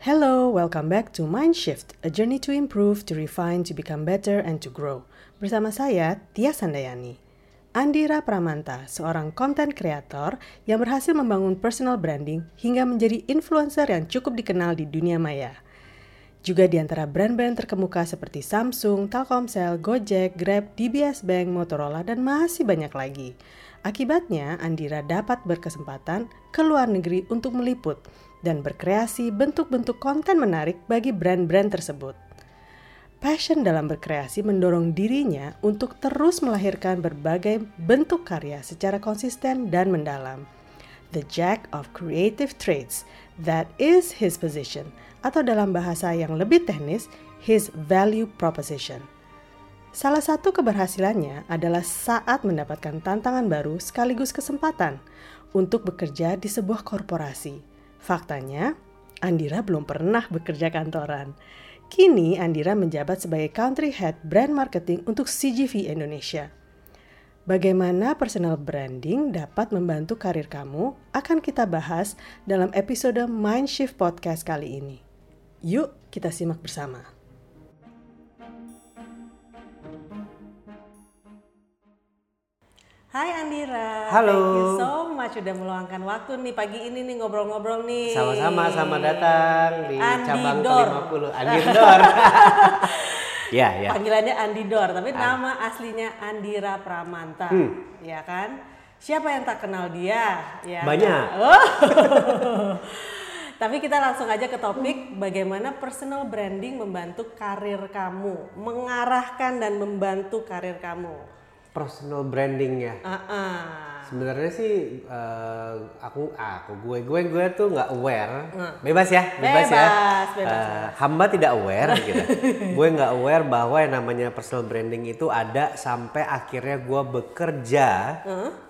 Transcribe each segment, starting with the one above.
Hello, welcome back to Mindshift, a journey to improve, to refine, to become better, and to grow. Bersama saya, Tia Sandayani. Andira Pramanta, seorang content creator yang berhasil membangun personal branding hingga menjadi influencer yang cukup dikenal di dunia maya. Juga di antara brand-brand terkemuka seperti Samsung, Telkomsel, Gojek, Grab, DBS Bank, Motorola, dan masih banyak lagi. Akibatnya, Andira dapat berkesempatan ke luar negeri untuk meliput dan berkreasi bentuk-bentuk konten menarik bagi brand-brand tersebut. Passion dalam berkreasi mendorong dirinya untuk terus melahirkan berbagai bentuk karya secara konsisten dan mendalam. The jack of creative traits, that is his position, atau dalam bahasa yang lebih teknis, his value proposition. Salah satu keberhasilannya adalah saat mendapatkan tantangan baru sekaligus kesempatan untuk bekerja di sebuah korporasi Faktanya, Andira belum pernah bekerja kantoran. Kini Andira menjabat sebagai Country Head Brand Marketing untuk CGV Indonesia. Bagaimana personal branding dapat membantu karir kamu akan kita bahas dalam episode Mindshift Podcast kali ini. Yuk kita simak bersama. Hai Andira. Halo. Thank you so much udah meluangkan waktu nih pagi ini nih ngobrol-ngobrol nih. Sama-sama, sama datang di Andi cabang Dor. ke-50. Andi Dor. ya, ya. Panggilannya Andi Dor, tapi nama aslinya Andira Pramanta. Hmm. Ya kan? Siapa yang tak kenal dia? Ya Banyak. kan? Oh. Tapi kita langsung aja ke topik bagaimana personal branding membantu karir kamu, mengarahkan dan membantu karir kamu. Personal branding ya. Ah-ah. Sebenarnya sih eh, aku aku gue gue gue tuh nggak aware. Bebas ya, bebas, ya. Bebas, bebas, Eh, hamba tidak aware gitu. gue nggak aware bahwa yang namanya personal branding itu ada sampai akhirnya gue bekerja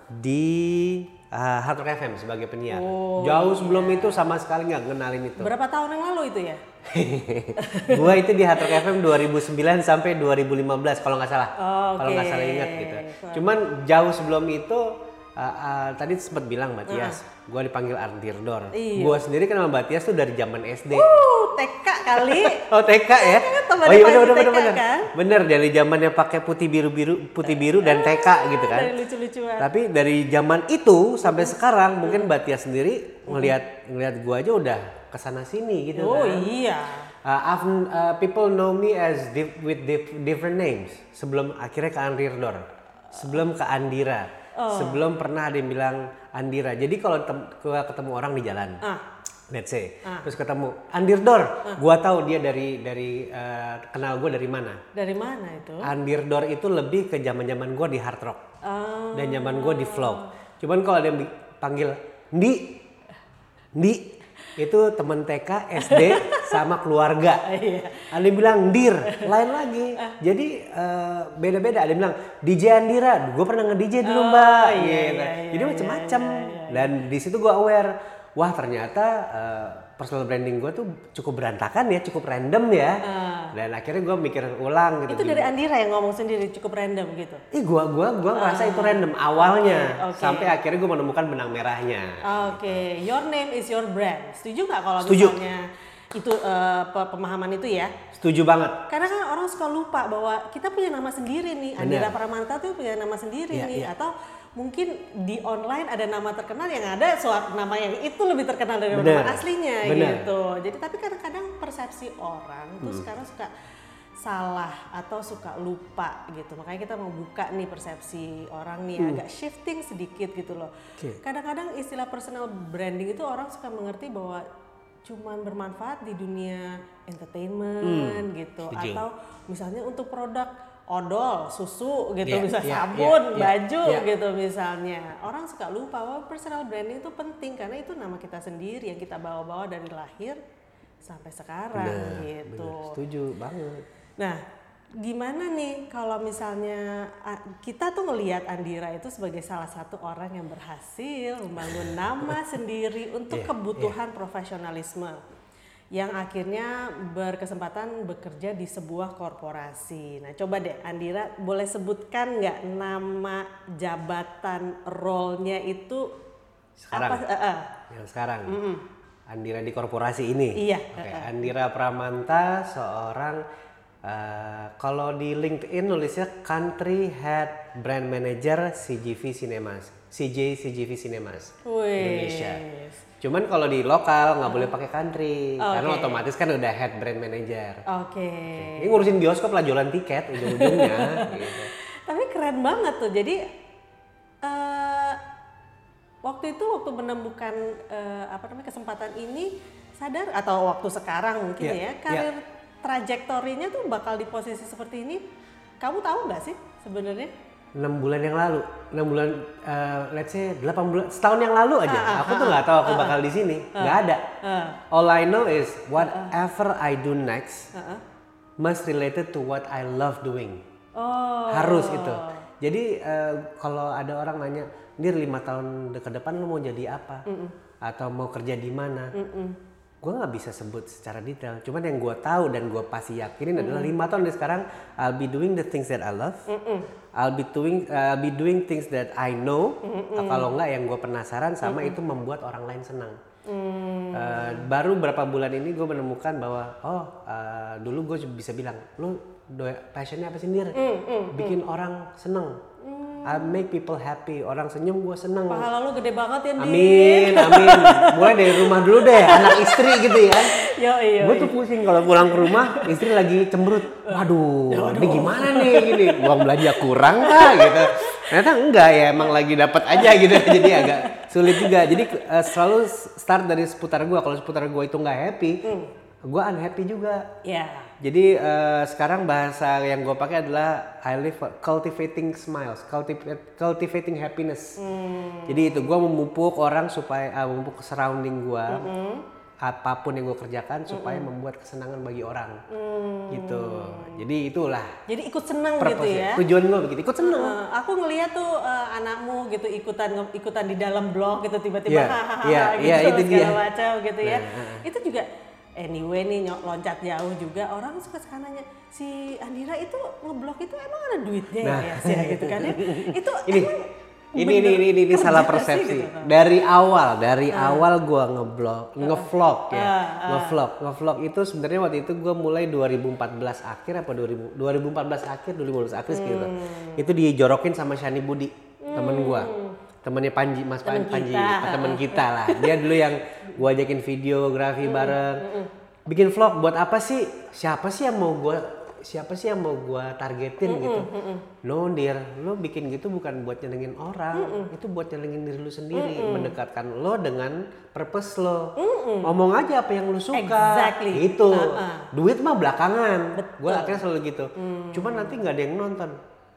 di eh, Hard Rock FM sebagai penyiar. Oh, Jauh sebelum iya. itu sama sekali nggak kenalin itu. Berapa tahun yang lalu itu ya? gua itu di Hard Rock FM 2009 sampai 2015 kalau nggak salah. Kalau nggak salah ingat gitu. Cuman jauh sebelum itu uh, uh, tadi sempat bilang Mbak Tias, gua dipanggil Ardirdor. Iya. Gua sendiri kenal Mbak Tias tuh dari zaman SD. Uh, TK kali. Oh TK ya? teman Oh iya bener bener bener bener. kan? Bener dari zamannya pakai putih biru biru putih biru dan TK gitu kan. Dari lucu-lucuan. Tapi dari zaman itu sampai sekarang mungkin Mbak Tias sendiri ngelihat ngelihat gua aja udah ke sana sini gitu Oh kan. iya. Uh, I've, uh, people know me as dif- with dif- different names sebelum akhirnya ke Andirdor, sebelum ke Andira, sebelum pernah ada yang bilang Andira. Jadi kalau gua ketemu orang di jalan, Ah. let's say, terus ketemu Andirdor, gua tahu dia dari dari uh, kenal gua dari mana. Dari mana itu? Andirdor itu lebih ke zaman-zaman gua di hard rock Ah. dan zaman gua di vlog. Cuman kalau ada yang panggil Ndi, Ndi itu temen TK, SD sama keluarga. Ada yang bilang Dir, lain lagi. Jadi eh, beda-beda. Ada yang bilang DJ Andira, gue pernah nge-DJ dulu mbak. iya, Gitu. iya, iya, Jadi macam-macam. Dan di situ gue aware, wah ternyata eh, personal branding gue tuh cukup berantakan ya, cukup random ya. Dan akhirnya gue mikir ulang gitu. Itu dari Andira yang ngomong sendiri cukup random gitu. Ih gua gua gua ngerasa itu random awalnya Ah, oke, oke. sampai akhirnya gua menemukan benang merahnya. Oke, your name is your brand. Setuju nggak kalau Setuju. misalnya itu pe- pemahaman itu ya? Setuju banget. Karena kan orang suka lupa bahwa kita punya nama sendiri nih. Andira Pramanta tuh punya nama sendiri Iya, nih. iya. Atau mungkin di online ada nama terkenal yang ada suatu nama yang itu lebih terkenal dari Bener, nama aslinya bener. gitu. Jadi tapi kadang-kadang persepsi orang tuh Hmm. sekarang suka salah atau suka lupa gitu. Makanya kita mau buka nih persepsi orang nih agak shifting sedikit gitu loh. Hmm. Kadang-kadang istilah personal branding itu orang suka mengerti bahwa cuman bermanfaat di dunia entertainment gitu Hmm, setuju. atau misalnya untuk produk odol, susu gitu Iya, bisa iya, sabun, iya, baju iya. gitu misalnya. Orang suka lupa bahwa personal branding itu penting karena itu nama kita sendiri yang kita bawa-bawa dari lahir sampai sekarang Bener, gitu. bener. Setuju banget. Nah, gimana nih kalau misalnya ah, kita tuh ngelihat Andira itu sebagai salah satu orang yang berhasil membangun nama sendiri untuk Iya, kebutuhan profesionalisme yang akhirnya berkesempatan bekerja di sebuah korporasi. Nah, coba deh Andira boleh sebutkan nggak nama jabatan role-nya itu Sekarang. apa? eh, eh. Yang sekarang. Andira di korporasi ini. Iya. Oke, Andira Pramanta seorang eh, kalau di LinkedIn nulisnya Country Head Brand Manager CGV Cinemas, CJ CGV Cinemas Wih. Indonesia. Cuman kalau di lokal nggak boleh pakai country karena Oke. otomatis kan udah head brand manager. Oke. Ini ngurusin bioskop lah jualan tiket ujung-ujungnya. gitu. Tapi keren banget tuh. Jadi eh waktu itu waktu menemukan eh, apa namanya kesempatan ini sadar atau waktu sekarang mungkin Iya, ya karir trajektorinya tuh bakal di posisi seperti ini. Kamu tahu nggak sih sebenarnya? 6 bulan yang lalu, 6 bulan, eh, let's say 8 bulan, setahun yang lalu aja, Ah, aku tuh nggak tahu aku bakal di sini, nggak ada. Ah. All I know is whatever I do next must related to what I love doing. Oh. Harus itu. Jadi eh, kalau ada orang nanya, Dir lima tahun ke depan lu mau jadi apa? Atau mau kerja di mana? Gue nggak bisa sebut secara detail. Cuman yang gue tahu dan gue pasti yakinin adalah lima tahun dari sekarang, I'll be doing the things that I love. I'll be doing, I'll be doing things that I know. Kalau nggak yang gue penasaran sama itu membuat orang lain senang. Eh, baru berapa bulan ini gue menemukan bahwa oh eh, dulu gue bisa bilang lu passionnya apa sih Nir? Bikin orang seneng. I make people happy. Orang senyum gue seneng. Pahala lu gede banget ya, Din. Amin, amin. Mulai dari rumah dulu deh, anak istri gitu ya. Yo, iya. Gue tuh pusing kalau pulang ke rumah, istri lagi cemberut. Waduh, ini gimana nih gini? Uang belanja kurang kah gitu. Ternyata enggak ya, emang lagi dapat aja gitu. Jadi agak sulit juga. Jadi eh, selalu start dari seputar gue. Kalau seputar gue itu nggak happy, gue unhappy juga. Ya. Jadi eh, sekarang bahasa yang gue pakai adalah I live for cultivating smiles, cultivate, cultivating happiness. Jadi itu gue memupuk orang supaya ah, memupuk surrounding gue, apa pun yang gue kerjakan supaya membuat kesenangan bagi orang. Gitu. Jadi itulah Jadi ikut seneng gitu ya. Tujuan gue begitu. Ikut seneng. Eh, aku ngeliat tuh eh, anakmu gitu ikutan ikutan di dalam blog gitu tiba-tiba Iya, hahaha iya, gitu itu segala dia. macam gitu ya. Nah, Itu juga anyway nih nyok- loncat jauh juga orang suka sekarang nanya si Andira itu ngeblok itu emang ada duitnya Nah. ya sih gitu kan ya. Itu ini ini ini ini, ini, ini salah sih persepsi gitu. dari awal dari awal gua ngeblog ngevlog ya Ah, ngevlog ngevlog itu sebenarnya waktu itu gua mulai 2014 akhir apa 2000 2014 akhir 2015 akhir gitu Hmm. itu dijorokin sama Shani Budi temen gua temennya Panji Mas Temen Panji. kita. temen kita lah. Dia dulu yang gua ajakin videografi Hmm, bareng. bikin vlog buat apa sih? Siapa sih yang mau gua siapa sih yang mau gua targetin gitu? no dear lo bikin gitu bukan buat nyenengin orang. Itu buat nyenengin diri lu sendiri mendekatkan lo dengan purpose lo. Ngomong aja apa yang lu suka. Exactly. itu Uh-uh. duit mah belakangan. Gue akhirnya selalu gitu. Cuman nanti nggak ada yang nonton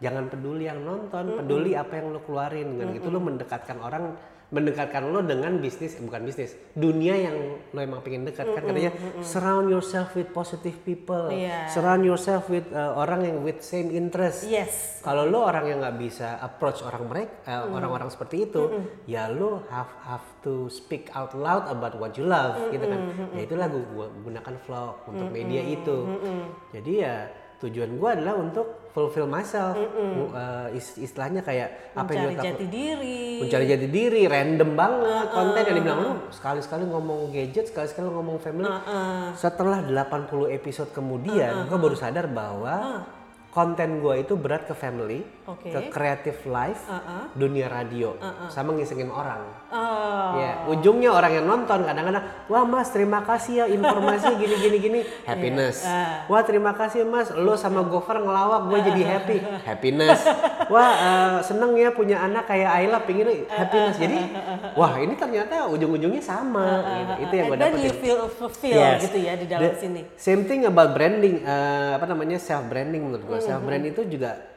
jangan peduli yang nonton peduli apa yang lo keluarin kan gitu lo mendekatkan orang mendekatkan lo dengan bisnis eh, bukan bisnis dunia yang lo emang pengen dekat kan? Katanya surround yourself with positive people. Iya. surround yourself with uh, orang yang with same interest. Yes. kalau lo orang yang nggak bisa approach orang mereka eh, orang-orang seperti itu ya lo have have to speak out loud about what you love gitu kan? ya itulah gue gunakan vlog untuk media itu. jadi ya tujuan gue adalah untuk fulfill myself. Mu- eh, is- istilahnya kayak apa yang Mencari jati diri. mencari jati diri random banget konten yang dibilang lu sekali-sekali ngomong gadget sekali-sekali ngomong family. Setelah 80 episode kemudian gue baru sadar bahwa konten gue itu berat ke family Oke. ke creative life dunia radio sama ngisengin orang. Oh. Ya, ujungnya orang yang nonton kadang-kadang, wah mas terima kasih ya informasi gini gini gini, happiness. Wah terima kasih mas, lo sama Gofar ngelawak gue jadi happy, happiness. Wah eh, seneng ya punya anak kayak Ayla pingin happiness. Jadi, wah ini ternyata ujung-ujungnya sama. gitu. Itu yang gue dapetin. you feel fulfilled Yes. gitu ya di dalam The sini. Same thing about branding, eh, apa namanya self branding menurut gue. Self brand itu juga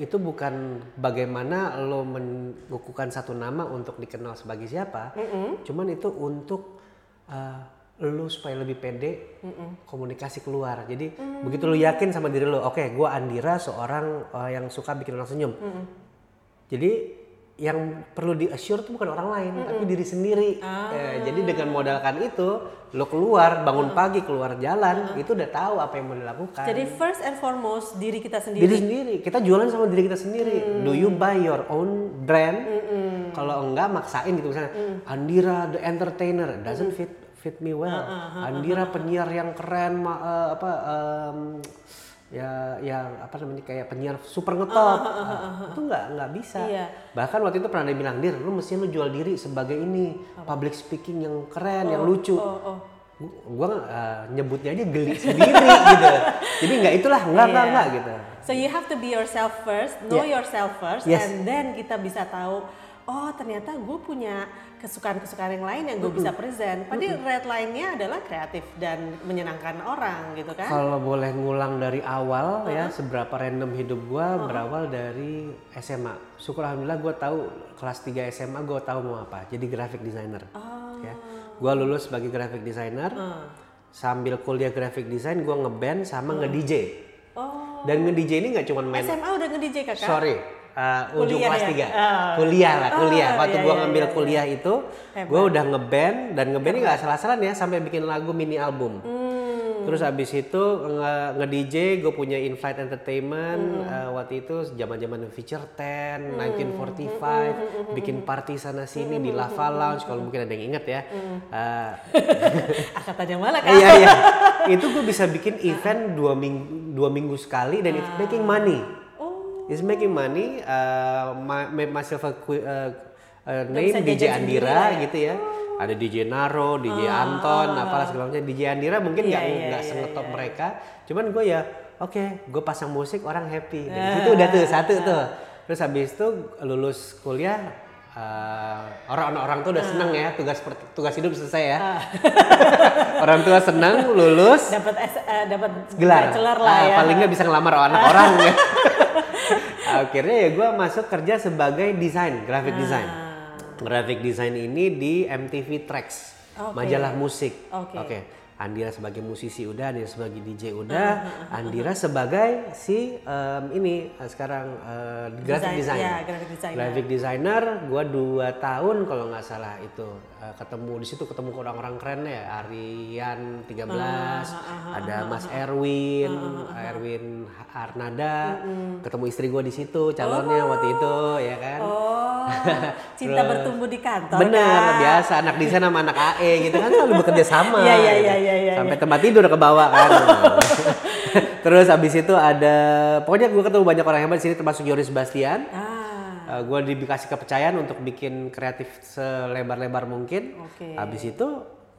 itu bukan bagaimana lo mengukuhkan satu nama untuk dikenal sebagai siapa, cuman itu untuk eh, lo supaya lebih pede komunikasi keluar. Jadi begitu lo yakin sama diri lo, oke, gue Andira seorang eh, yang suka bikin orang senyum. Jadi yang perlu di assure itu bukan orang lain, tapi diri sendiri. Eh, jadi dengan modalkan itu, lo keluar, bangun pagi, keluar jalan, itu udah tahu apa yang mau dilakukan. Jadi first and foremost diri kita sendiri. diri sendiri, kita jualan sama diri kita sendiri. Do you buy your own brand? Kalau enggak maksain gitu misalnya, Andira the entertainer doesn't fit fit me well. Andira penyiar yang keren, ma- eh, apa em, ya yang apa namanya kayak penyiar super ngetop. Ah, itu nggak nggak bisa. Iya. Bahkan waktu itu pernah dia bilang, "Dir, lu mesti lu jual diri sebagai ini, public speaking yang keren, yang lucu." Oh, oh. Gu- gua eh, nyebutnya aja geli sendiri gitu. Jadi nggak itulah, nggak nggak Iya. nggak gitu. So you have to be yourself first, know Yeah. yourself first, Yes. and then kita bisa tahu, oh ternyata gue punya kesukaan-kesukaan yang lain yang gue bisa present. Padahal red line-nya adalah kreatif dan menyenangkan orang gitu kan? Kalau boleh ngulang dari awal ya, seberapa random hidup gua berawal dari SMA. Syukur alhamdulillah gua tahu kelas 3 SMA gua tahu mau apa. Jadi graphic designer. Ya. Gua lulus sebagai graphic designer. Sambil kuliah graphic design gua ngeband sama nge-DJ. Oh, Dan nge-DJ ini nggak cuma main SMA udah nge-DJ kakak? Sorry, uh, ujung Kuliah kelas ya? 3. Oh. Kuliah lah, kuliah. Oh, Waktu iya, gua iya, ngambil iya, kuliah itu, Hebat. gua udah ngeband dan ngeband ini nggak salah-salah ya sampai bikin lagu mini album. Hmm. Terus abis itu nge- nge-DJ, gue punya In-Flight Entertainment. Hmm. uh, waktu itu zaman-zaman Feature 10, 1945, Hmm, bikin party sana sini di Lava Lounge. Kalau mungkin ada yang inget ya. Hmm. Uh, Angkatan yang mana Eh, kak? Iya iya. Itu gue bisa bikin event dua minggu dua minggu sekali dan it's making money. Oh, It's making money. Uh, my, myself a uh, uh, name DJ sendiri Andira ya. gitu ya. Ada DJ Naro, DJ Anton, apalah segala macam. DJ Andira mungkin Iya, nggak iya, nggak iya, sengetop iya. mereka. Cuman gue ya oke, gue pasang musik orang happy. Dan itu udah tuh satu tuh. Terus habis itu lulus kuliah uh, orang-orang tuh udah seneng ya tugas tugas hidup selesai ya. orang tua seneng lulus dapat eh, dapat gelar, lah Ah, ya. paling nggak bisa ngelamar anak orang ya. akhirnya ya gue masuk kerja sebagai desain graphic design Ah. graphic design ini di MTV Tracks Oke. majalah musik Oke. Andira sebagai musisi udah, Andira sebagai DJ Ah, udah, Andira sebagai si em, ini sekarang eh, graphic Design, design. ya, graphic designer. Graphic designer, gua dua tahun kalau nggak salah itu eh, ketemu di situ ketemu orang-orang keren ya, Arian 13, Ah, ada Mas Erwin, Erwin Arnada, ketemu istri gua di situ calonnya waktu itu ya kan. Oh, cinta Terus- bertumbuh di kantor. Bener, Kak. biasa anak desain sama anak AE gitu kan selalu bekerja sama. Iya, iya, gitu. iya, iya, iya, Sampai tempat tidur ke bawah kan. Terus abis itu ada, pokoknya gue ketemu banyak orang hebat di sini termasuk Yoris Bastian. Ah, gue dikasih kepercayaan untuk bikin kreatif selebar-lebar mungkin. Oke. Habis itu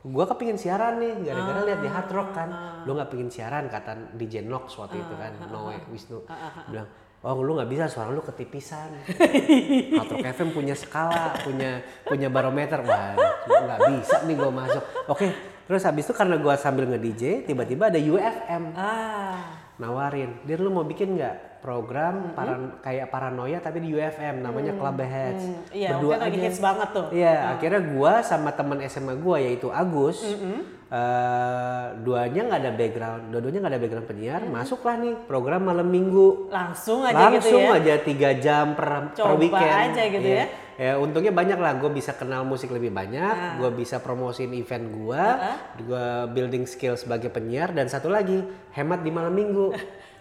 gue kepingin siaran nih, gara-gara lihat di Hard Rock kan. Ah. Lu nggak pingin siaran kata DJ Nox waktu itu kan, Noe Wisnu Ah, bilang, oh lu nggak bisa suara lu ketipisan. Hard Rock FM punya skala, punya punya barometer, wah nggak bisa nih gue masuk. Oke, terus habis itu karena gue sambil nge DJ, tiba-tiba ada UFM ah, nawarin, dir lu mau bikin nggak program paran- kayak paranoia tapi di UFM namanya Club Heads. Hmm, iya, itu lagi hits banget tuh. Iya, akhirnya gua sama teman SMA gua yaitu Agus, eh, duanya nggak ada background, dua-duanya nggak ada background penyiar, masuklah nih program malam minggu. langsung aja gitu Langsung ya. aja tiga jam per, per Coba weekend. aja gitu Iya. ya. Ya untungnya banyak lah, gue bisa kenal musik lebih banyak, gue bisa promosiin event gue, gue building skill sebagai penyiar dan satu lagi hemat di malam minggu.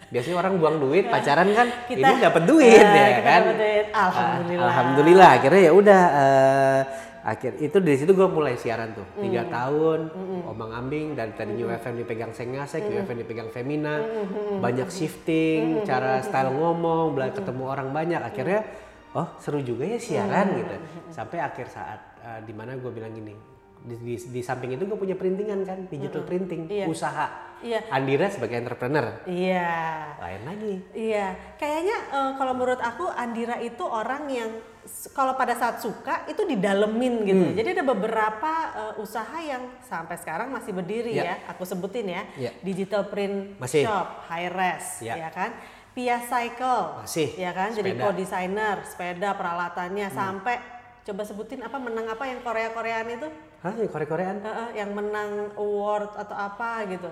Biasanya orang buang duit pacaran kan, Kita- ini dapat duit Ya, ya kita kan. duit. Alhamdulillah. Ah, Alhamdulillah. akhirnya ya udah eh, akhir itu dari situ gue mulai siaran tuh. Tiga tahun omang ambing dari tadi New FM dipegang Sengasek, New FM dipegang Femina, banyak shifting, cara style ngomong, bela ketemu orang banyak. Akhirnya oh seru juga ya siaran gitu sampai akhir saat eh, di mana gue bilang gini di, di, di samping itu gue punya printingan kan digital printing Iya. usaha Iya. Andira sebagai entrepreneur Iya. lain lagi Iya, kayaknya eh, kalau menurut aku Andira itu orang yang kalau pada saat suka itu didalemin gitu. Hmm. Jadi ada beberapa eh, usaha yang sampai sekarang masih berdiri Ya. ya. Aku sebutin ya. Ya. Digital print Masih. shop, high res, Ya. ya kan? Pia Cycle, Masih. ya kan? Jadi Sepeda. co-designer, sepeda, peralatannya Hmm. sampai coba sebutin apa menang apa yang Korea-Koreaan itu? Hah, yang Korea-Koreaan? Eh, eh, yang menang award atau apa gitu.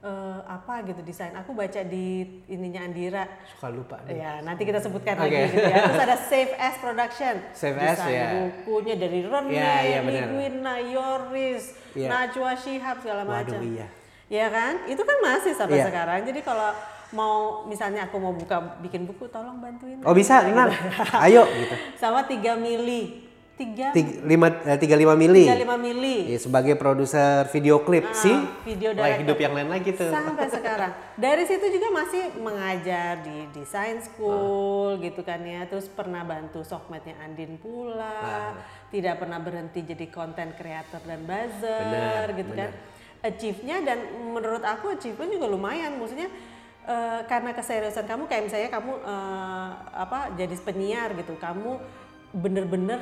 Eh, apa gitu desain. Aku baca di ininya Andira. Suka lupa. nih. Ya, nanti kita sebutkan Oke. lagi gitu ya. Terus ada Save S Production. Save S, Desain ya. bukunya dari Rene, Ya, ya, benar. Ligwina, Yoris, Ya. Najwa Shihab segala macam. Waduh, iya. Ya kan? Itu kan masih sampai Iya. sekarang. Jadi kalau mau misalnya aku mau buka bikin buku tolong bantuin. Oh bisa, tenang. Ayo gitu. Sama 3 mili. tiga Tiga, lima, eh, 35 mili. 35 mili. Iya, sebagai produser video klip sih. video director. hidup yang lain lagi tuh. Sampai sekarang. Dari situ juga masih mengajar di design school gitu kan ya. Terus pernah bantu sokmetnya Andin pula. Tidak pernah berhenti jadi content creator dan buzzer Benar, gitu kan. Achieve-nya dan menurut aku achieve-nya juga lumayan. Maksudnya eh, karena keseriusan kamu kayak misalnya kamu eh, apa jadi penyiar gitu. Kamu bener-bener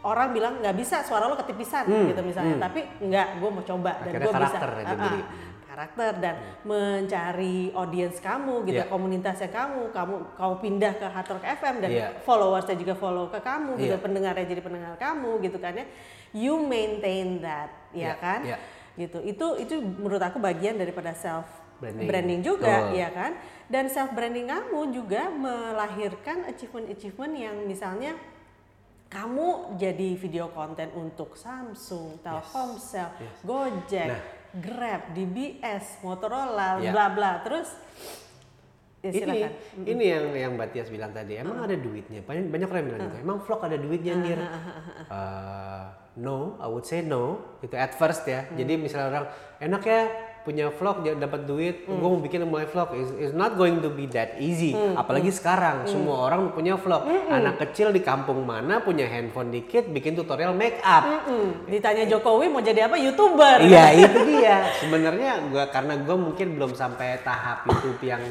orang bilang nggak bisa suara lo ketipisan gitu misalnya tapi nggak gue mau coba dan Hmm. Gue bisa karakter jadi. ah, karakter dan mencari audiens kamu gitu Iya. komunitasnya kamu kamu kau pindah ke Hard Rock FM dan Iya. followersnya juga follow ke kamu gitu Iya. pendengarnya jadi pendengar kamu gitu kan ya you maintain that ya Iya, kan iya. gitu itu itu menurut aku bagian daripada self Branding. branding, juga Betul. ya kan? Dan self branding kamu juga melahirkan achievement achievement yang misalnya kamu jadi video konten untuk Samsung, Telkomsel, Gojek, Nah. Grab, DBS, Motorola, Ya. bla bla. Terus ya ini silakan. ini yang yang Mbak Tias bilang tadi emang ada duitnya? Banyak banyak orang bilang gitu. Emang vlog ada duitnya Nir? Eh, no I would say no. Itu at first ya. Jadi misalnya orang enak ya punya vlog dia dapat duit gue mau bikin mulai vlog. Is is not going to be that easy. Apalagi sekarang semua orang punya vlog. Anak kecil di kampung mana punya handphone dikit bikin tutorial make up Mm, Ditanya Jokowi mau jadi apa? YouTuber. Iya itu dia. Sebenarnya gua karena gua mungkin belum sampai tahap YouTube yang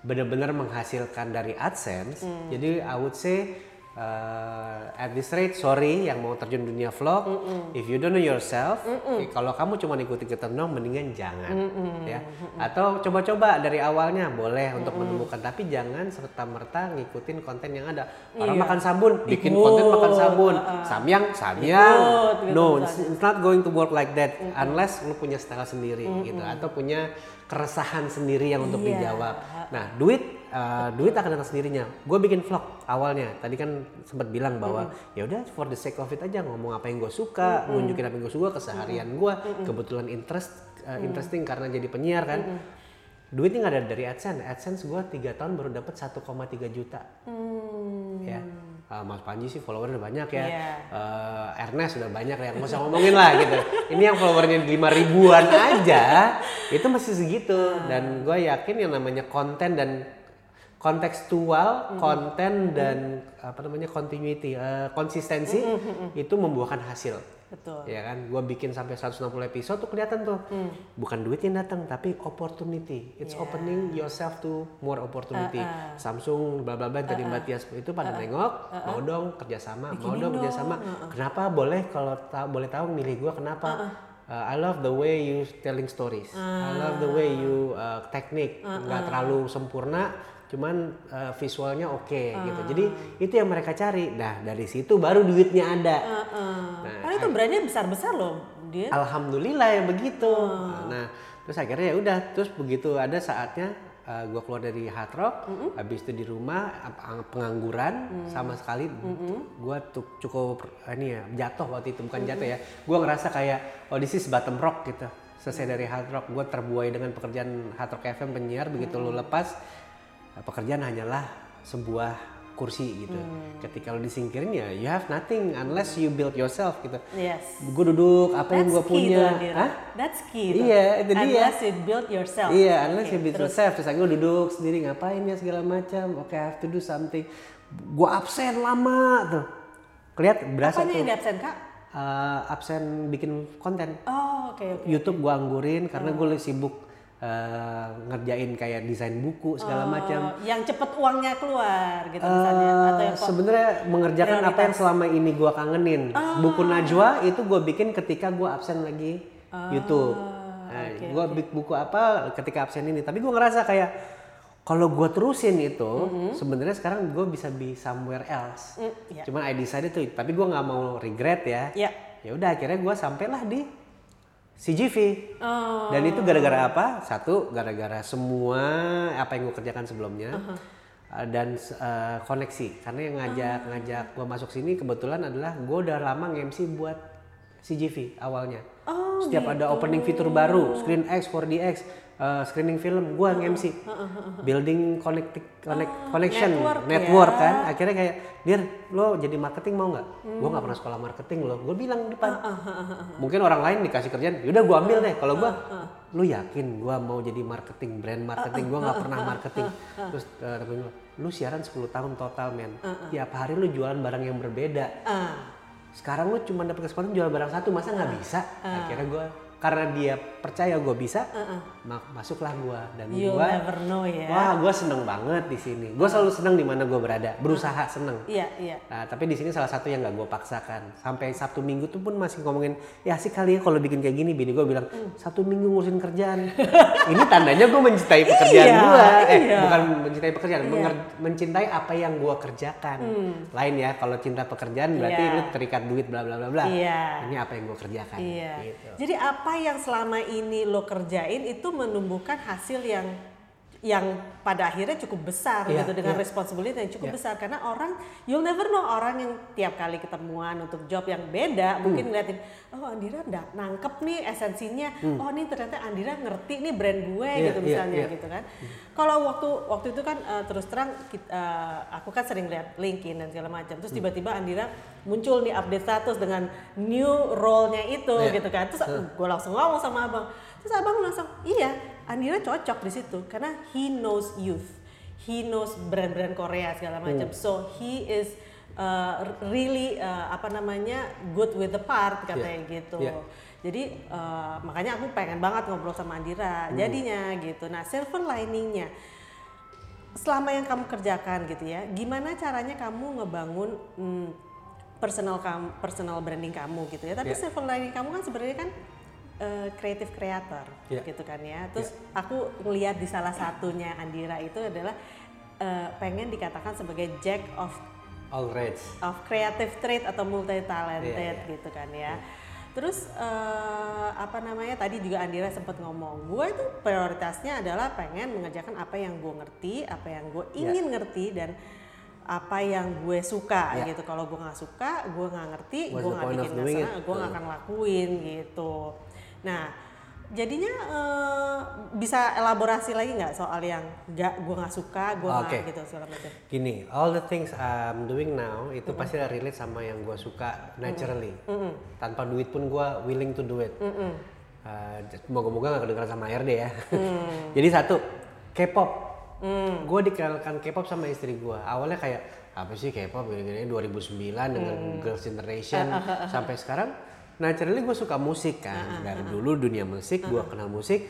benar-benar menghasilkan dari AdSense. Jadi I would say uh, at this rate sorry yang mau terjun dunia vlog. If you don't know yourself, eh, kalau kamu cuma ikuti ketentuan mendingan jangan ya. Atau coba-coba dari awalnya boleh untuk menemukan tapi jangan serta merta ngikutin konten yang ada. Orang Iya. makan sabun, bikin Ikut, konten makan sabun. Samyang, samyang. Ikut, gitu no, it's it's not going to work like that unless lu punya style sendiri gitu atau punya keresahan sendiri yang untuk Iya. dijawab. Nah, duit uh, duit akan datang sendirinya. Gue bikin vlog awalnya. Tadi kan sempat bilang bahwa ya udah for the sake of it aja ngomong apa yang gue suka, nunjukin apa yang gue suka, keseharian gue, kebetulan interest uh, interesting karena jadi penyiar kan. Duitnya nggak ada dari AdSense. AdSense gue tiga tahun baru dapat 1,3 juta. Hmm. Ya, Uh, Mas Panji sih followernya udah banyak ya. Iya. Uh, Ernest udah banyak ya, nggak usah ngomongin lah gitu. Ini yang followernya lima ribuan aja, itu masih segitu. Dan gue yakin yang namanya konten dan kontekstual, konten dan apa namanya continuity, uh, konsistensi itu membuahkan hasil. Betul. Ya kan, gue bikin sampai 160 episode tuh kelihatan tuh, bukan duit yang datang tapi opportunity. It's Yeah. opening yourself to more opportunity. Samsung, bla bla bla dari Mbak Tias itu pada nengok, mau dong kerjasama, mau dong kerjasama. Kenapa boleh kalau tahu boleh tahu milih gue kenapa? Uh, I love the way you telling stories. I love the way you uh, teknik nggak terlalu sempurna, cuman uh, visualnya oke gitu. Jadi itu yang mereka cari. Nah dari situ baru duitnya ada. Nah, Karena itu brandnya besar-besar loh dia. Alhamdulillah ya begitu. Nah, terus akhirnya ya udah, terus begitu ada saatnya gue keluar dari hard rock, habis itu di rumah pengangguran sama sekali, gue tuh cukup ini ya jatuh waktu itu bukan jatuh ya, gue ngerasa kayak oh this is bottom rock gitu. Selesai dari hard rock, gue terbuai dengan pekerjaan hard rock FM penyiar, begitu lu lepas pekerjaan hanyalah sebuah kursi gitu. Ketika lo disingkirin ya you have nothing unless you build yourself gitu. Yes. Gue duduk apa yang That's gue key punya. Hah? That's key. Iya, itu dia. Unless you build yourself. Iya, unless Oke, you build terus. yourself. Terus gue duduk sendiri ngapain ya segala macam. Oke, I have to do something. Gue absen lama tuh. Kelihat berasa Apanya tuh. yang di absen kak? eh, absen bikin konten. Oh oke oke. YouTube gue anggurin karena gue sibuk eh, ngerjain kayak desain buku segala macam. Oh, yang cepet uangnya keluar gitu misalnya atau Eh, yang kok- sebenarnya mengerjakan apa yang selama ini gua kangenin. Buku Najwa itu gue bikin ketika gua absen lagi YouTube. Nah, gua bik buku apa ketika absen ini. Tapi gua ngerasa kayak kalau gua terusin itu, sebenarnya sekarang gue bisa be somewhere else. Mm, iya. Cuman I decided tuh, tapi gua nggak mau regret ya. Iya. Ya udah akhirnya gua sampailah di CGV. Oh. Dan itu gara-gara apa? Satu, gara-gara semua apa yang gue kerjakan sebelumnya. Uh, dan uh, koneksi karena yang ngajak Ah. ngajak gue masuk sini kebetulan adalah gue udah lama nge-MC buat CGV awalnya Oh, setiap ada opening fitur baru Screen X 4DX uh, screening film gue nge-MC building connect, connect connection network network ya. kan. Akhirnya kayak dir lo jadi marketing mau nggak? Gue nggak pernah sekolah marketing lo gue bilang depan. Mungkin orang lain dikasih kerjaan yaudah gue ambil deh. Kalau gue lu yakin gue mau jadi marketing brand marketing? Gue nggak pernah marketing. terus uh, temen gua, lu siaran 10 tahun total men. Tiap hari lu jualan barang yang berbeda. Ah. sekarang lu cuma dapet kesempatan jual barang satu masa nggak bisa? Akhirnya gue karena dia percaya gue bisa ma- masuklah gue dan gue ya. wah gue seneng banget di sini gue selalu seneng di mana gue berada berusaha seneng Iya, iya. Nah, tapi di sini salah satu yang nggak gue paksakan. Sampai Sabtu Minggu tuh pun masih ngomongin, ya sih kali ya kalau bikin kayak gini. Bini gue bilang, Hmm. Sabtu Minggu ngurusin kerjaan. Ini tandanya gue mencintai pekerjaan Iya, gue. Eh, iya. bukan mencintai pekerjaan, menger- mencintai apa yang gue kerjakan. Lain ya, kalau cinta pekerjaan berarti Hmm. Iya. lu terikat duit bla bla bla bla. Iya. Ini apa yang gue kerjakan. Iya. Gitu. Jadi apa yang selama ini lo kerjain itu menumbuhkan hasil yang yang pada akhirnya cukup besar Iya, gitu dengan iya. responsibility yang cukup Iya. besar karena orang you'll never know orang yang tiap kali ketemuan untuk job yang beda Hmm. mungkin ngeliatin oh Andira nggak nangkep nih esensinya oh nih ternyata Andira ngerti nih brand gue Hmm. Iya, gitu iya, misalnya iya. gitu kan kalau waktu waktu itu kan eh, terus terang kit- eh, aku kan sering lihat LinkedIn dan segala macam Hmm. terus tiba-tiba Andira muncul nih update status dengan new role-nya itu Iya. gitu kan terus gue langsung ngomong sama abang terus abang langsung iya Andira cocok di situ karena he knows youth he knows brand-brand Korea segala macam Hmm. so he is uh, really uh, apa namanya good with the part katanya gitu Iya. jadi uh, makanya aku pengen banget ngobrol sama Andira Hmm. jadinya gitu nah silver liningnya selama yang kamu kerjakan gitu ya gimana caranya kamu ngebangun hmm, personal kamu personal branding kamu gitu ya tapi Iya. silver lining kamu kan sebenarnya kan eh, creative creator Iya. gitu kan ya terus aku ngelihat di salah satunya Andira itu adalah eh, pengen dikatakan sebagai jack of All right. of creative trait atau multi talented Iya, iya. gitu kan ya. Terus eh, apa namanya tadi juga Andira sempat ngomong, gue itu prioritasnya adalah pengen mengerjakan apa yang gue ngerti, apa yang gue ingin ngerti dan apa yang gue suka Ya. gitu. Kalau gue nggak suka, gue nggak ngerti, gue nggak bikin masalah, gue nggak akan lakuin gitu. Nah jadinya eh, bisa elaborasi lagi nggak soal yang nggak gue nggak suka, gue nggak Oke. gitu segala macam. Gini, all the things I'm doing now itu pasti ada relate sama yang gue suka naturally. Tanpa duit pun gue willing to do it. Uh, Moga-moga gak kedengeran sama RD ya. Jadi satu, K-pop. Gue dikenalkan K-pop sama istri gue. Awalnya kayak apa sih K-pop gini-gini 2009 dengan Girls' Generation sampai sekarang. Naturally gue suka musik kan. Dari dulu dunia musik gue kenal musik.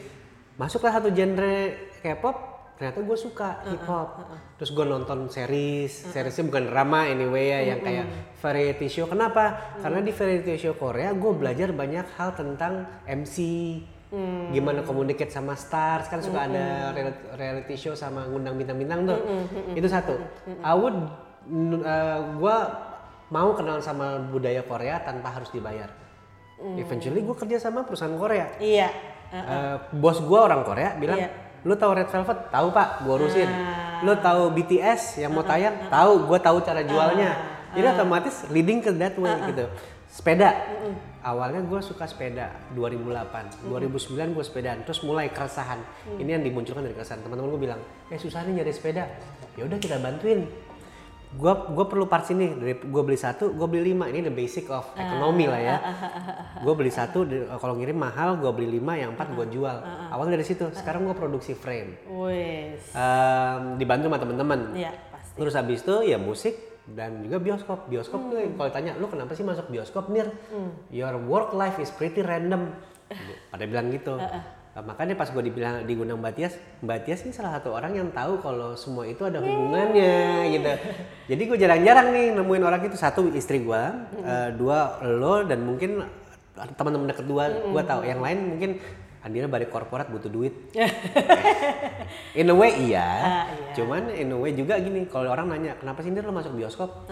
Masuklah satu genre K-pop ternyata gue suka hip hop terus gue nonton series seriesnya bukan drama anyway ya yang kayak variety show. Kenapa? Karena di variety show Korea gue belajar banyak hal tentang MC gimana communicate sama stars kan suka ada real- reality show sama ngundang bintang-bintang tuh. Itu satu. I would gue mau kenalan sama budaya Korea tanpa harus dibayar eventually gue kerja sama perusahaan Korea Iya. Eh, bos gua orang Korea bilang, Iya. lu tahu Red Velvet? Tahu pak, gua urusin. Lu tahu BTS yang mau tayang? Tahu, gua tahu cara jualnya. Jadi otomatis leading ke that way gitu. Sepeda. Awalnya gua suka sepeda 2008, 2009 gua sepedaan, terus mulai keresahan. Ini yang dimunculkan dari keresahan teman-teman gua bilang, eh susah nih nyari sepeda. Ya udah kita bantuin. Gua gua perlu parts ini dari gua beli satu, gua beli lima. Ini the basic of ekonomi lah ya. Gue beli satu, kalau ngirim mahal, gue beli lima, yang empat gue jual. Awalnya dari situ. Sekarang gue produksi frame. Em, dibantu sama teman-teman. Pasti. Terus habis itu ya musik dan juga bioskop. Bioskop tuh kalau tanya, lu kenapa sih masuk bioskop Nir? Your work life is pretty random. Pada bilang gitu. Nah, makanya pas gue dibilang digundang Mbak Tias, Mbak Tias ini salah satu orang yang tahu kalau semua itu ada hubungannya gitu. Jadi gue jarang-jarang nih nemuin orang itu satu istri gue, eh, dua lo dan mungkin teman-teman deket dua gue tahu. Yang lain mungkin Andira balik korporat butuh duit. in a way iya. Ah, iya. Cuman in a way juga gini, kalau orang nanya kenapa sih Nir lo masuk bioskop?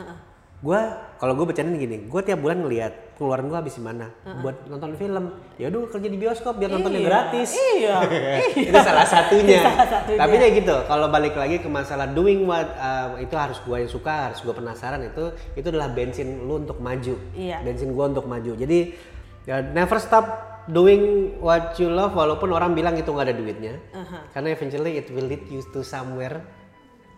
Gua kalau gue bercanda gini, gue tiap bulan ngelihat pengeluaran gue habis di mana buat nonton film. Ya udah kerja di bioskop biar nontonnya Iya, gratis. Iya. itu salah satunya. Salah satunya. Tapi ya gitu, kalau balik lagi ke masalah doing what uh, itu harus gue yang suka, harus gue penasaran itu itu adalah bensin lu untuk maju. Iya. Bensin gue untuk maju. Jadi ya never stop doing what you love walaupun orang bilang itu nggak ada duitnya. Aha. Karena eventually it will lead you to somewhere.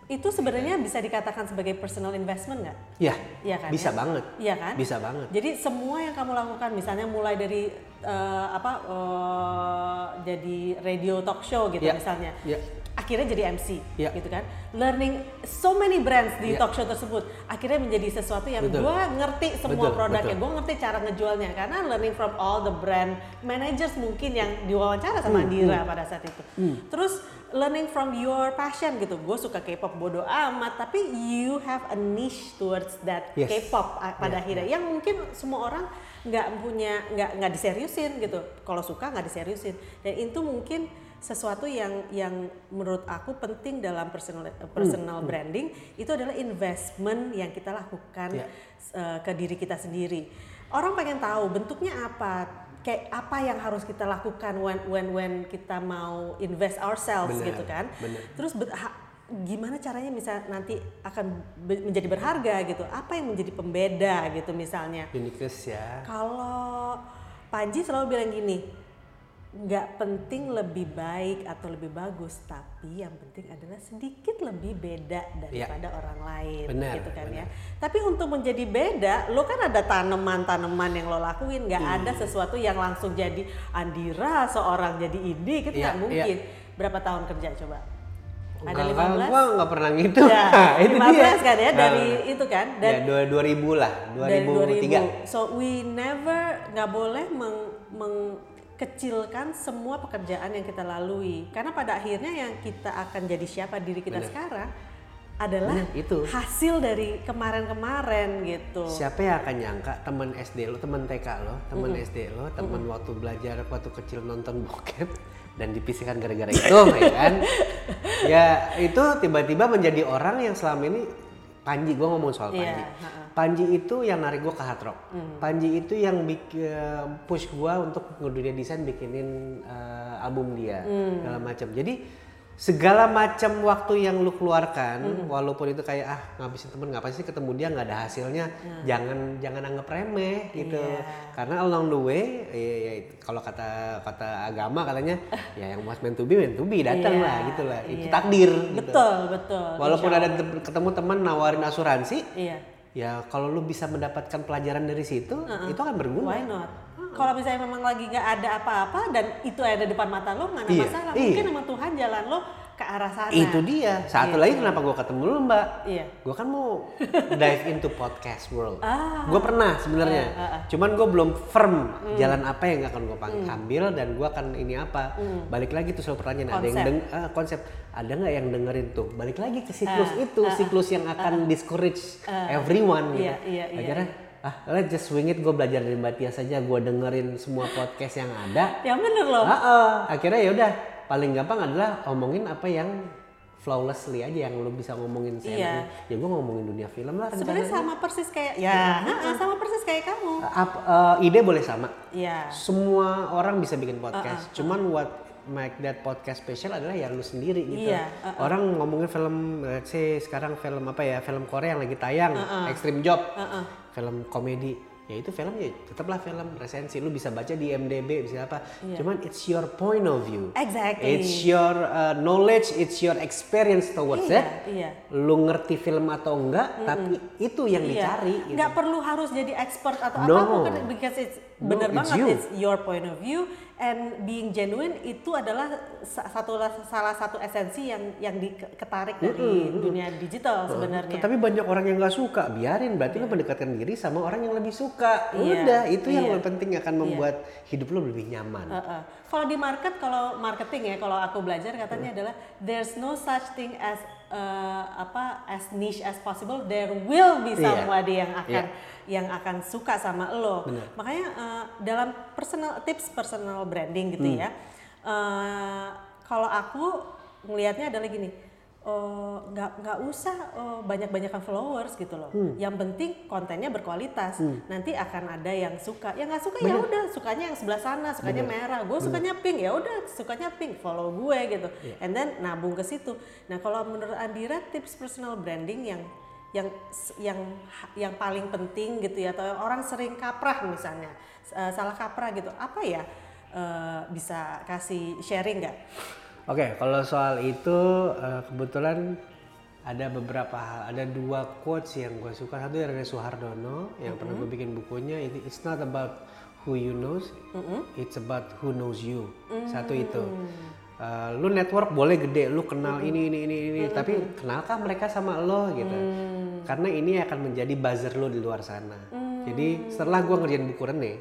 Itu sebenarnya bisa dikatakan sebagai personal investment nggak? Ya, Iya kan, bisa ya? banget. Iya kan? Bisa banget. Jadi semua yang kamu lakukan, misalnya mulai dari eh, apa eh, jadi radio talk show gitu Ya. misalnya, Ya. akhirnya jadi MC, Ya. gitu kan? Learning so many brands di Ya. talk show tersebut, akhirnya menjadi sesuatu yang gue ngerti semua Betul, produknya, betul. gue ngerti cara ngejualnya, karena learning from all the brand managers mungkin yang diwawancara sama Hmm, Andira pada saat itu. Terus learning from your passion gitu, gue suka K-pop bodo amat, tapi you have a niche towards that Yes. K-pop pada Yeah, akhirnya, yang mungkin semua orang nggak punya, nggak nggak diseriusin gitu. Kalau suka nggak diseriusin, dan itu mungkin sesuatu yang yang menurut aku penting dalam personal personal branding itu adalah investment yang kita lakukan Ya. eh, ke diri kita sendiri. Orang pengen tahu bentuknya apa, kayak apa yang harus kita lakukan when when when kita mau invest ourselves Benar, gitu kan. benar. Terus gimana caranya bisa nanti akan menjadi berharga gitu? Apa yang menjadi pembeda gitu misalnya? Uniqueness ya. Kalau Panji selalu bilang gini, nggak penting lebih baik atau lebih bagus, tapi yang penting adalah sedikit lebih beda daripada orang lain, Benar, gitu kan benar. ya. Tapi untuk menjadi beda, lo kan ada tanaman-tanaman yang lo lakuin, nggak Hmm. ada sesuatu yang langsung jadi Andira seorang jadi ini, gitu Iya, nggak mungkin. Berapa tahun kerja coba? Ada Enggak, 15? Gua nggak pernah ngitung. Ya, Nah, itu 15 dia. kan ya dari Nah, itu kan ya, dan dua- 2000 lah, dari 2003. 2000. So we never nggak boleh meng, mengkecilkan semua pekerjaan yang kita lalui karena pada akhirnya yang kita akan jadi siapa diri kita Benar. sekarang adalah Benar, itu. hasil dari kemarin-kemarin gitu. Siapa yang akan nyangka teman SD lo, teman TK lo, teman SD lo, teman waktu belajar waktu kecil nonton bokep dan dipisahkan gara-gara itu, ya kan? Ya itu tiba-tiba menjadi orang yang selama ini Panji, gue ngomong soal Iya, Panji. ha-ha. Panji itu yang narik gue ke hard rock. Panji itu yang bikin push gue untuk ngedunia desain bikinin eh, album dia segala macam. Jadi segala macam waktu yang lu keluarkan, walaupun itu kayak ah ngabisin temen ngapain sih ketemu dia nggak ada hasilnya, jangan jangan anggap remeh gitu. Iya. Karena along the way, ya, ya, kalau kata kata agama katanya ya yang was meant to be meant to be datang Iya, lah gitu lah. Itu iya. takdir. gitu. Betul, betul. Walaupun Insya ada te- ketemu teman nawarin asuransi, Iya. ya kalau lu bisa mendapatkan pelajaran dari situ, itu akan berguna. Why not? Kalau misalnya memang lagi nggak ada apa-apa dan itu ada depan mata lo nggak ada Iya, masalah. iya. Mungkin sama Tuhan jalan lo ke arah sana. Itu dia. Satu Gitu. lagi kenapa gua ketemu lu, Mbak? Iya. Gua kan mau dive into podcast world. Ah. Gua pernah sebenarnya. Ah, ah, ah. Cuman gua belum firm Hmm. jalan apa yang akan gua pang- ambil dan gua akan ini apa. Balik lagi tuh selalu pertanyaan ada yang Hmm. Konsep. deng- ah, konsep ada nggak yang dengerin tuh? Balik lagi ke siklus Ah, itu, siklus yang akan discourage everyone gitu. Iya, iya, iya, Akhirnya ah let's just swing it gue belajar dari Mbak Tia saja gue dengerin semua podcast yang ada Yang bener loh. Ah, ah. akhirnya ya udah paling gampang adalah omongin apa yang flawlessly aja yang lu bisa ngomongin seenaknya. Ya gue ngomongin dunia film lah. Sebenarnya sama persis kayak ya, ha-ha, sama persis kayak kamu. Ap- eh, ide boleh sama. Iya. Semua orang bisa bikin podcast. Uh-uh, Cuman what make that podcast special adalah ya lu sendiri gitu. Iya, uh-uh. Orang ngomongin film, let's say sekarang film apa ya, film Korea yang lagi tayang, Extreme Job, Uh-uh. Film komedi. Ya itu film ya tetaplah film resensi. Lu bisa baca di MDB, bisa apa. Iya. Cuman it's your point of view. Exactly. It's your uh, knowledge, it's your experience towards Iya, it. iya. Lu ngerti film atau enggak, tapi itu yang Iya. dicari. gitu. Nggak perlu harus jadi expert atau No. apa pun kan because it's No, bener it's banget you. it's your point of view and being genuine itu adalah sa- satu salah satu esensi yang yang diketarik dari dunia digital sebenarnya. Tapi banyak orang yang nggak suka, biarin. Berarti lu mendekatkan diri sama orang yang lebih suka. Iya, Udah, itu yang iya. penting akan membuat hidup lu lebih nyaman. Uh-uh. Kalau di market, kalau marketing ya, kalau aku belajar katanya adalah there's no such thing as uh, apa as niche as possible. There will be Iya. somebody yang akan Iya. yang akan suka sama lo. Bener. Makanya uh, dalam personal tips personal branding gitu Hmm. ya. uh, kalau aku ngelihatnya adalah gini. Uh, nggak nggak usah uh, banyak-banyakan followers gitu loh. Hmm. Yang penting kontennya berkualitas. Nanti akan ada yang suka. Yang nggak suka ya udah sukanya yang sebelah sana, sukanya merah. Gue sukanya pink ya udah sukanya pink. Follow gue gitu. Iya. And then nabung ke situ. Nah kalau menurut Andira tips personal branding yang yang yang yang paling penting gitu ya atau orang sering kaprah misalnya uh, salah kaprah gitu apa ya eh, bisa kasih sharing nggak? Oke, kalau soal itu eh, kebetulan ada beberapa hal, ada dua quotes yang gue suka. Satu dari Soehardono yang pernah gue bikin bukunya. Itu it's not about who you knows, it's about who knows you. Satu itu. Eh, lu network boleh gede, lu kenal ini ini ini ini, tapi kenalkah mereka sama lo gitu? Karena ini akan menjadi buzzer lo di luar sana. Jadi setelah gua ngerjain buku Rene,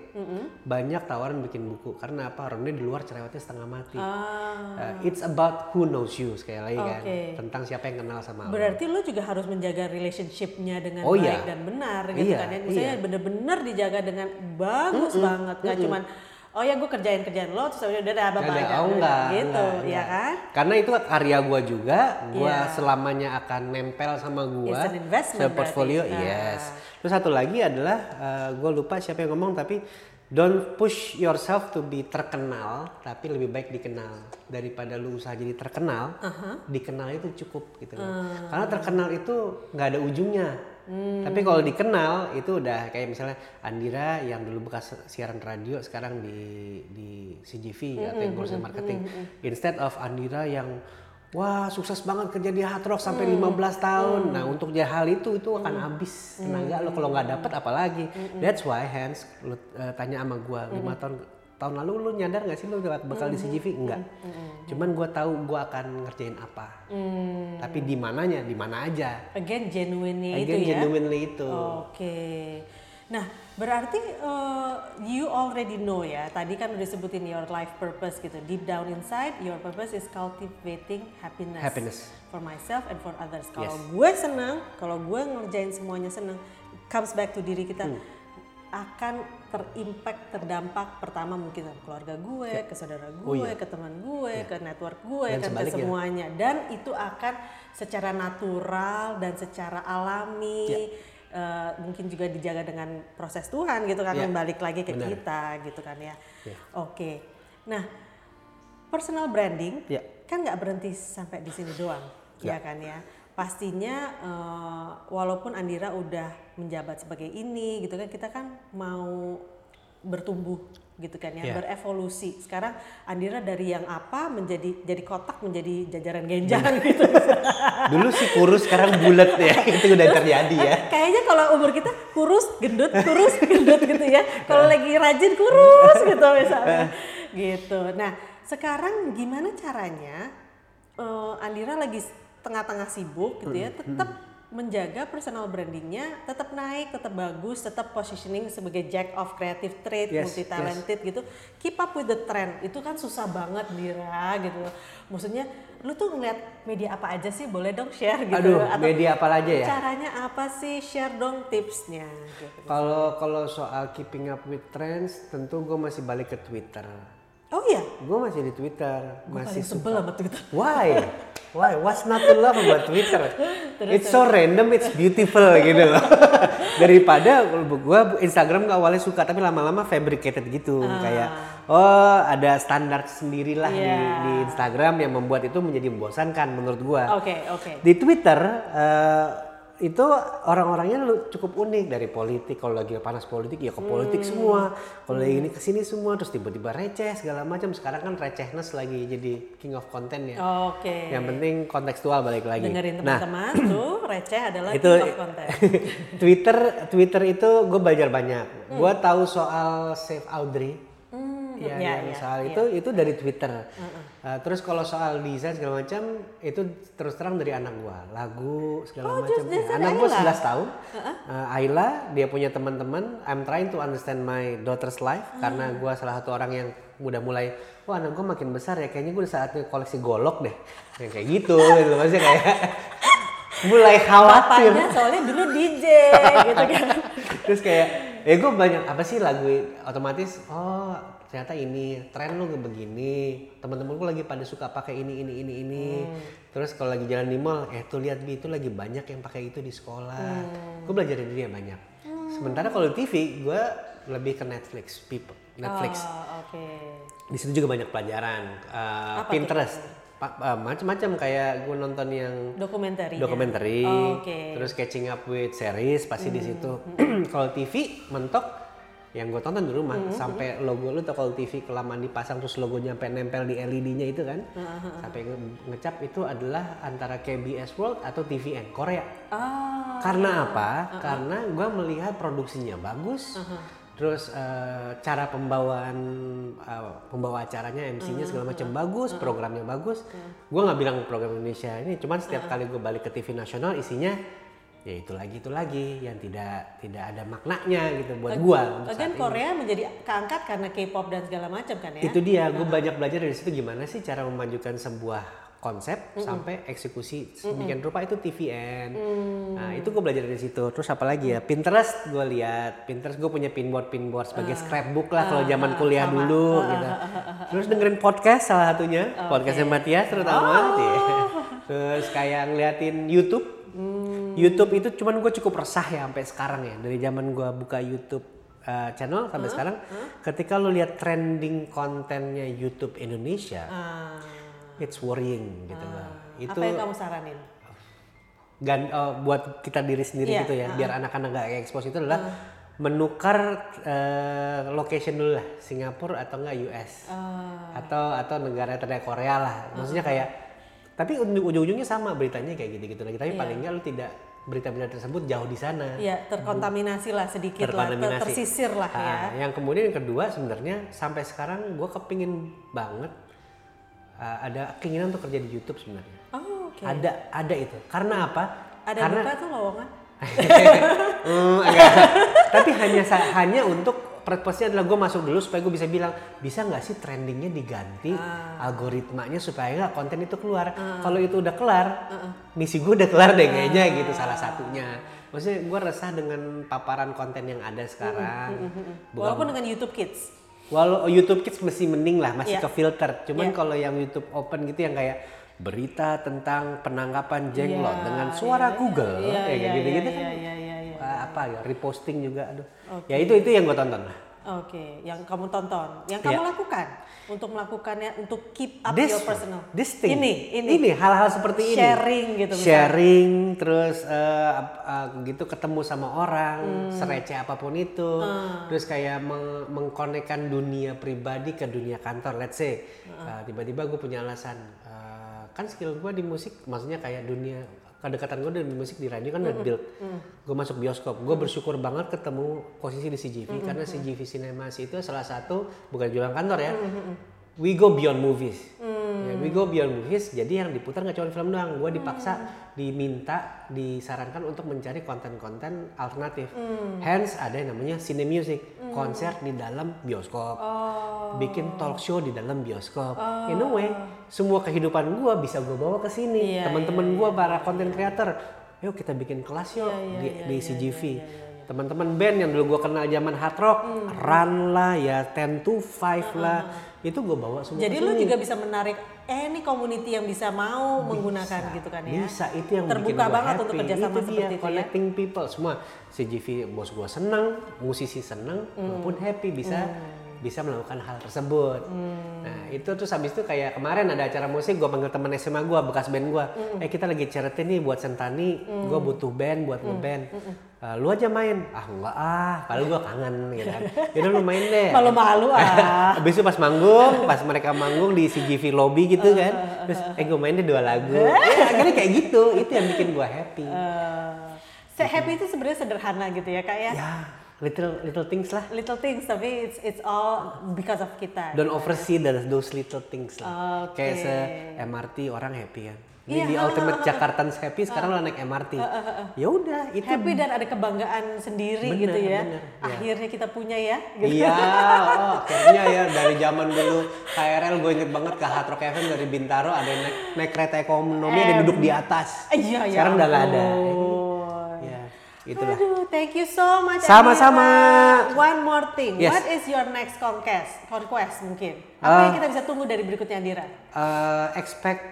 banyak tawaran bikin buku. Karena apa? Rene di luar cerewetnya setengah mati. Ah, Uh, it's about who knows you sekali lagi kan Oke. tentang siapa yang kenal sama lo. berarti lo juga harus menjaga relationship-nya dengan Oh, baik iya. dan benar gitu Iya, kan ya. Misalnya bener-bener dijaga dengan bagus banget, nggak cuman oh ya gue kerjain kerjaan lo terus udah udah bye ada, oh enggak, gitu enggak, ya kan? Karena itu karya gua juga, gua Iya. selamanya akan nempel sama se- portfolio, berarti. Nah. yes. Terus satu lagi adalah uh, gua lupa siapa yang ngomong tapi don't push yourself to be terkenal, tapi lebih baik dikenal daripada lu usaha jadi terkenal. Dikenal itu cukup gitu. loh. Karena terkenal itu nggak ada ujungnya. Tapi kalau dikenal itu udah kayak misalnya Andira yang dulu bekas siaran radio sekarang di di CGV atau yang ngurusin marketing. Instead of Andira yang wah sukses banget kerja di Hard Rock sampai 15 tahun. Nah, untuk jadi hal itu itu akan habis tenaga lo kalau nggak dapet apalagi. That's why Hans lu eh, tanya sama gua lima tahun tahun lalu lu nyadar nggak sih lu bakal di CGV? Enggak. Cuman gua tahu gua akan ngerjain apa. Tapi di mananya, di mana aja. Again genuine-nya itu Again ya. genuinely itu. Oke. Nah, berarti uh, you already know ya. Tadi kan udah sebutin your life purpose gitu. Deep down inside, your purpose is cultivating happiness. Happiness. For myself and for others. Kalau Yes. gue senang, kalau gue ngerjain semuanya senang, comes back to diri kita. Hmm. Akan terimpact, terdampak pertama mungkin ke keluarga gue, ke saudara gue, Oh iya. ke teman gue, ke network gue, Dan kan ke semuanya. Dan itu akan secara natural dan secara alami eh, mungkin juga dijaga dengan proses Tuhan gitu kan Ya, balik lagi ke benar. kita gitu kan ya. Ya. Oke. Nah, personal branding Ya. kan nggak berhenti sampai di sini doang, ya kan ya. Pastinya eh, walaupun Andira udah menjabat sebagai ini gitu kan kita kan mau bertumbuh gitu kan ya, Ya. berevolusi. Sekarang Andira dari yang apa menjadi jadi kotak menjadi jajaran genjang gitu. Dulu sih kurus, sekarang bulat ya. itu udah terjadi ya. Kayaknya kalau umur kita kurus, gendut, kurus, gendut gitu ya. Kalau lagi rajin kurus gitu misalnya. Gitu. Nah, sekarang gimana caranya eh, Andira lagi tengah-tengah sibuk gitu ya, tetap menjaga personal brandingnya tetap naik, tetap bagus, tetap positioning sebagai jack of creative trade, Yes, multi talented gitu. Keep up with the trend. Itu kan susah banget Dira gitu. Maksudnya lu tuh ngeliat media apa aja sih? Boleh dong share gitu. Aduh, media apa aja ya? Caranya apa sih? Share dong tipsnya. Gitu. Kalau kalau soal keeping up with trends, tentu gue masih balik ke Twitter. Oh iya, Gue masih di Twitter, gue masih sebel sama Twitter. Why? Why? What's not to love about Twitter? it's so random, it's beautiful gitu loh. Daripada kalau gua Instagram gak awalnya suka tapi lama-lama fabricated gitu kayak oh ada standar sendiri lah di, Iya. di Instagram yang membuat itu menjadi membosankan menurut gua. Oke, oke. Di Twitter eh, itu orang-orangnya cukup unik dari politik kalau lagi panas politik ya ke politik Hmm. semua kalau lagi ini ke sini semua terus tiba-tiba receh segala macam sekarang kan recehnes lagi jadi king of content ya Oke. yang penting kontekstual balik lagi Dengerin nah teman-teman tuh receh adalah itu king of content. Twitter Twitter itu gue belajar banyak Hmm. gue tahu soal Save Audrey ya, iya, yang iya, soal iya. itu itu dari Twitter. Uh, terus kalau soal desain segala macam itu terus terang dari anak gua, lagu segala macam. just Ya, anak gua Ayla? 11 tahun. Uh, Ayla dia punya teman-teman. I'm trying to understand my daughter's life karena gua salah satu orang yang udah mulai wah anak gua makin besar ya kayaknya gua udah saatnya koleksi golok deh. Yang kayak gitu gitu maksudnya kayak mulai khawatir. Bapaknya soalnya dulu DJ gitu kan. Terus kayak ya gue banyak apa sih lagu otomatis oh ternyata ini tren lu begini teman-teman gue lagi pada suka pakai ini ini ini ini. Terus kalau lagi jalan di mall eh tuh lihat Bi, itu lagi banyak yang pakai itu di sekolah. Gue belajar dari dia banyak. Sementara kalau di TV gue lebih ke Netflix people Netflix. Oh, oke. di situ juga banyak pelajaran Uh, Apa? Pinterest uh, macam-macam kayak gue nonton yang Dokumentari. dokumenter Oh, Oke. Hmm, terus catching up with series pasti di situ. Kalau TV mentok yang gue tonton di rumah. Sampai logo lu tau kalau TV kelamaan dipasang terus logonya sampai nempel di LED-nya itu kan. Sampai nge- ngecap itu adalah antara KBS World atau TVN Korea. Ah, karena apa? Karena gue melihat produksinya bagus. Terus eh, cara pembawaan eh, pembawa acaranya MC-nya segala macam bagus programnya bagus. Gue nggak bilang program Indonesia ini cuman setiap kali gue balik ke TV nasional isinya ya itu lagi itu lagi yang tidak tidak ada maknanya gitu buat untuk saat Again ini. Korea menjadi keangkat karena K-pop dan segala macam kan ya. Itu dia, gue banyak belajar dari situ gimana sih cara memajukan sebuah konsep sampai eksekusi sedemikian rupa itu TVN. Nah itu gue belajar dari situ. Terus apa lagi ya? Pinterest gue lihat. Pinterest gue punya pinboard pinboard sebagai scrapbook lah kalau zaman kuliah dulu gitu. Terus dengerin podcast salah satunya, podcastnya Matias terutama. Iya. Terus kayak ngeliatin YouTube. YouTube itu cuman gue cukup resah ya sampai sekarang ya. Dari zaman gue buka YouTube uh, channel sampai sekarang ketika lo lihat trending kontennya YouTube Indonesia Ah, it's worrying gitu loh itu apa yang kamu saranin? gan oh, buat kita diri sendiri Iya, gitu ya biar anak-anak gak expose itu adalah menukar uh, location dulu lah Singapura atau enggak US Ah, atau atau negara terdekat Korea lah. Maksudnya kayak tapi ujung- ujung-ujungnya sama beritanya kayak gitu-gitu lagi. Tapi paling enggak lu tidak berita-berita tersebut jauh di sana ya terkontaminasi lah sedikit lah, ter- terkontaminasi. tersisir lah ya. Ah, Yang kemudian yang kedua sebenarnya sampai sekarang gue kepingin banget uh, ada keinginan untuk kerja di YouTube sebenarnya. Oh, oke. Ada ada itu. Karena apa? Ada Karena buka tuh lowongan? Hmm, enggak. Tapi hanya hanya untuk purpose-nya adalah gue masuk dulu supaya gue bisa bilang bisa nggak sih trendingnya diganti Ah. algoritmanya supaya nggak konten itu keluar. Kalau itu udah kelar, misi gue udah kelar deh kayaknya Ah. gitu salah satunya. Maksudnya gue resah dengan paparan konten yang ada sekarang. Bukan- Walaupun dengan YouTube Kids. Walau YouTube Kids masih mending lah, masih Iya. ke filter. Cuman Iya. kalau yang YouTube Open gitu yang kayak berita tentang penangkapan jenglot Iya, dengan suara iya, Google, iya, kayak iya, gitu-gitu iya, kan. iya, iya, apa ya reposting juga, aduh. Ya itu itu yang gue tonton lah. Oke, yang kamu tonton, yang Iya. kamu lakukan untuk melakukannya untuk keep up This your personal. this thing. Ini, ini. ini hal-hal seperti ini. Sharing gitu misalnya. Sharing, terus eh, ap- eh, gitu ketemu sama orang, Hmm. sereceh apa pun itu, terus kayak meng- mengkonekkan dunia pribadi ke dunia kantor. Let's say eh, tiba-tiba gue punya alasan, eh, kan skill gue di musik, maksudnya kayak dunia kedekatan gue dengan musik di radio kan udah Hmm. build. Gue masuk bioskop, gue bersyukur banget ketemu posisi di CGV karena CGV Cinemas itu salah satu bukan jualan kantor ya. We go beyond movies. We go beyond movies. Jadi yang diputar nggak cuma film doang. Gue dipaksa, diminta, disarankan untuk mencari konten-konten alternatif. Hence ada yang namanya cine music, konser di dalam bioskop, bikin talk show di dalam bioskop. In a way, semua kehidupan gue bisa gue bawa ke sini. Iya, Teman-teman gue para content creator, yuk kita bikin kelas yuk Iya, di, di CGV. Teman-teman band yang dulu gue kenal zaman hard rock, Run lah, ya 10 to 5 lah, itu gue bawa semua Jadi lu juga bisa menarik eh ini community yang bisa mau menggunakan gitu kan ya. Bisa itu yang Terbuka bikin banget happy. untuk kerjasama itu dia, seperti itu ya. connecting people semua. CGV bos gua senang, musisi senang, gua pun happy bisa bisa melakukan hal tersebut. Nah itu terus habis itu kayak kemarin ada acara musik, gua panggil teman SMA gua, bekas band gua. Eh kita lagi charity nih buat Sentani, gua butuh band buat ngeband. Eh, lu aja main, ah enggak ah, padahal gua kangen gitu kan. Yaudah lu main deh. Malu-malu ah. Habis itu pas manggung, pas mereka manggung di CGV lobby gitu kan. Terus eh gue main deh dua lagu. Ya, akhirnya kayak gitu. Itu yang bikin gue happy. Eh, se- happy itu sebenarnya sederhana gitu ya kak ya. Ya, little little things lah. Little things tapi it's it's all because of kita. Don't oversee the- those little things lah. Oke. Kayak se MRT orang happy kan. Ini Iya, di Ultimate Jakartans Happy sekarang lo naik MRT. Ya udah, itu happy dan ada kebanggaan sendiri Bener, gitu ya. bener, ya. Akhirnya kita punya ya. Gitu. Iya, oh, akhirnya ya dari zaman dulu KRL gue inget banget ke Hard Rock FM dari Bintaro ada yang naik, naik kereta ekonomi ada yang duduk di atas. Iya ya. Sekarang udah nggak ada. Itulah. Aduh, thank you so much. Sama-sama. Adira. One more thing. Yes. What is your next conquest? Conquest mungkin. Apa yang kita bisa tunggu dari berikutnya Andira? Uh, expect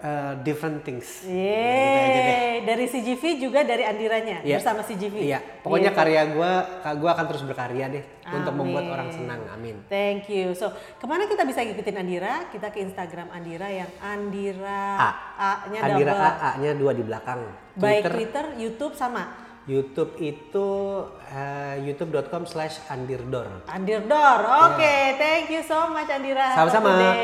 uh, different things. Yeay, dari CGV juga dari Andiranya Iya. bersama CGV. Iya, pokoknya Gitu. karya gue, gue akan terus berkarya deh untuk membuat Amin. orang senang. Amin. Thank you. So, ke mana kita bisa ngikutin Andira? Kita ke Instagram Andira yang Andira A. A-nya Andira double. A, A-nya dua di belakang. Baik Twitter, YouTube sama. YouTube itu uh, youtube.com slash andirdor. Andirdor, oke. Okay. Thank you so much Andira. Sama-sama.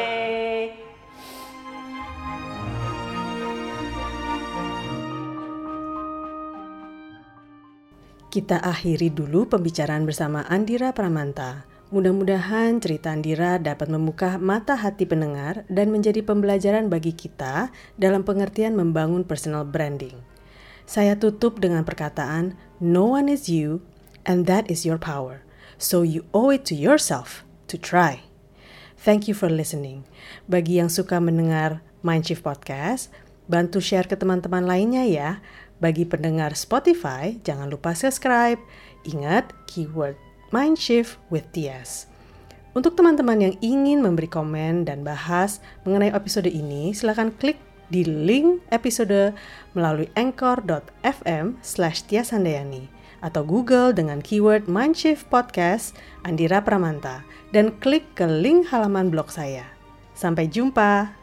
Kita akhiri dulu pembicaraan bersama Andira Pramanta. Mudah-mudahan cerita Andira dapat membuka mata hati pendengar dan menjadi pembelajaran bagi kita dalam pengertian membangun personal branding. Saya tutup dengan perkataan, No one is you and that is your power. So you owe it to yourself to try. Thank you for listening. Bagi yang suka mendengar Mindshift Podcast, bantu share ke teman-teman lainnya ya. Bagi pendengar Spotify, jangan lupa subscribe. Ingat keyword Mindshift with TS. Untuk teman-teman yang ingin memberi komen dan bahas mengenai episode ini, silakan klik di link episode melalui anchor.fm slash tiasandayani atau Google dengan keyword Mindshift Podcast Andira Pramanta dan klik ke link halaman blog saya. Sampai jumpa!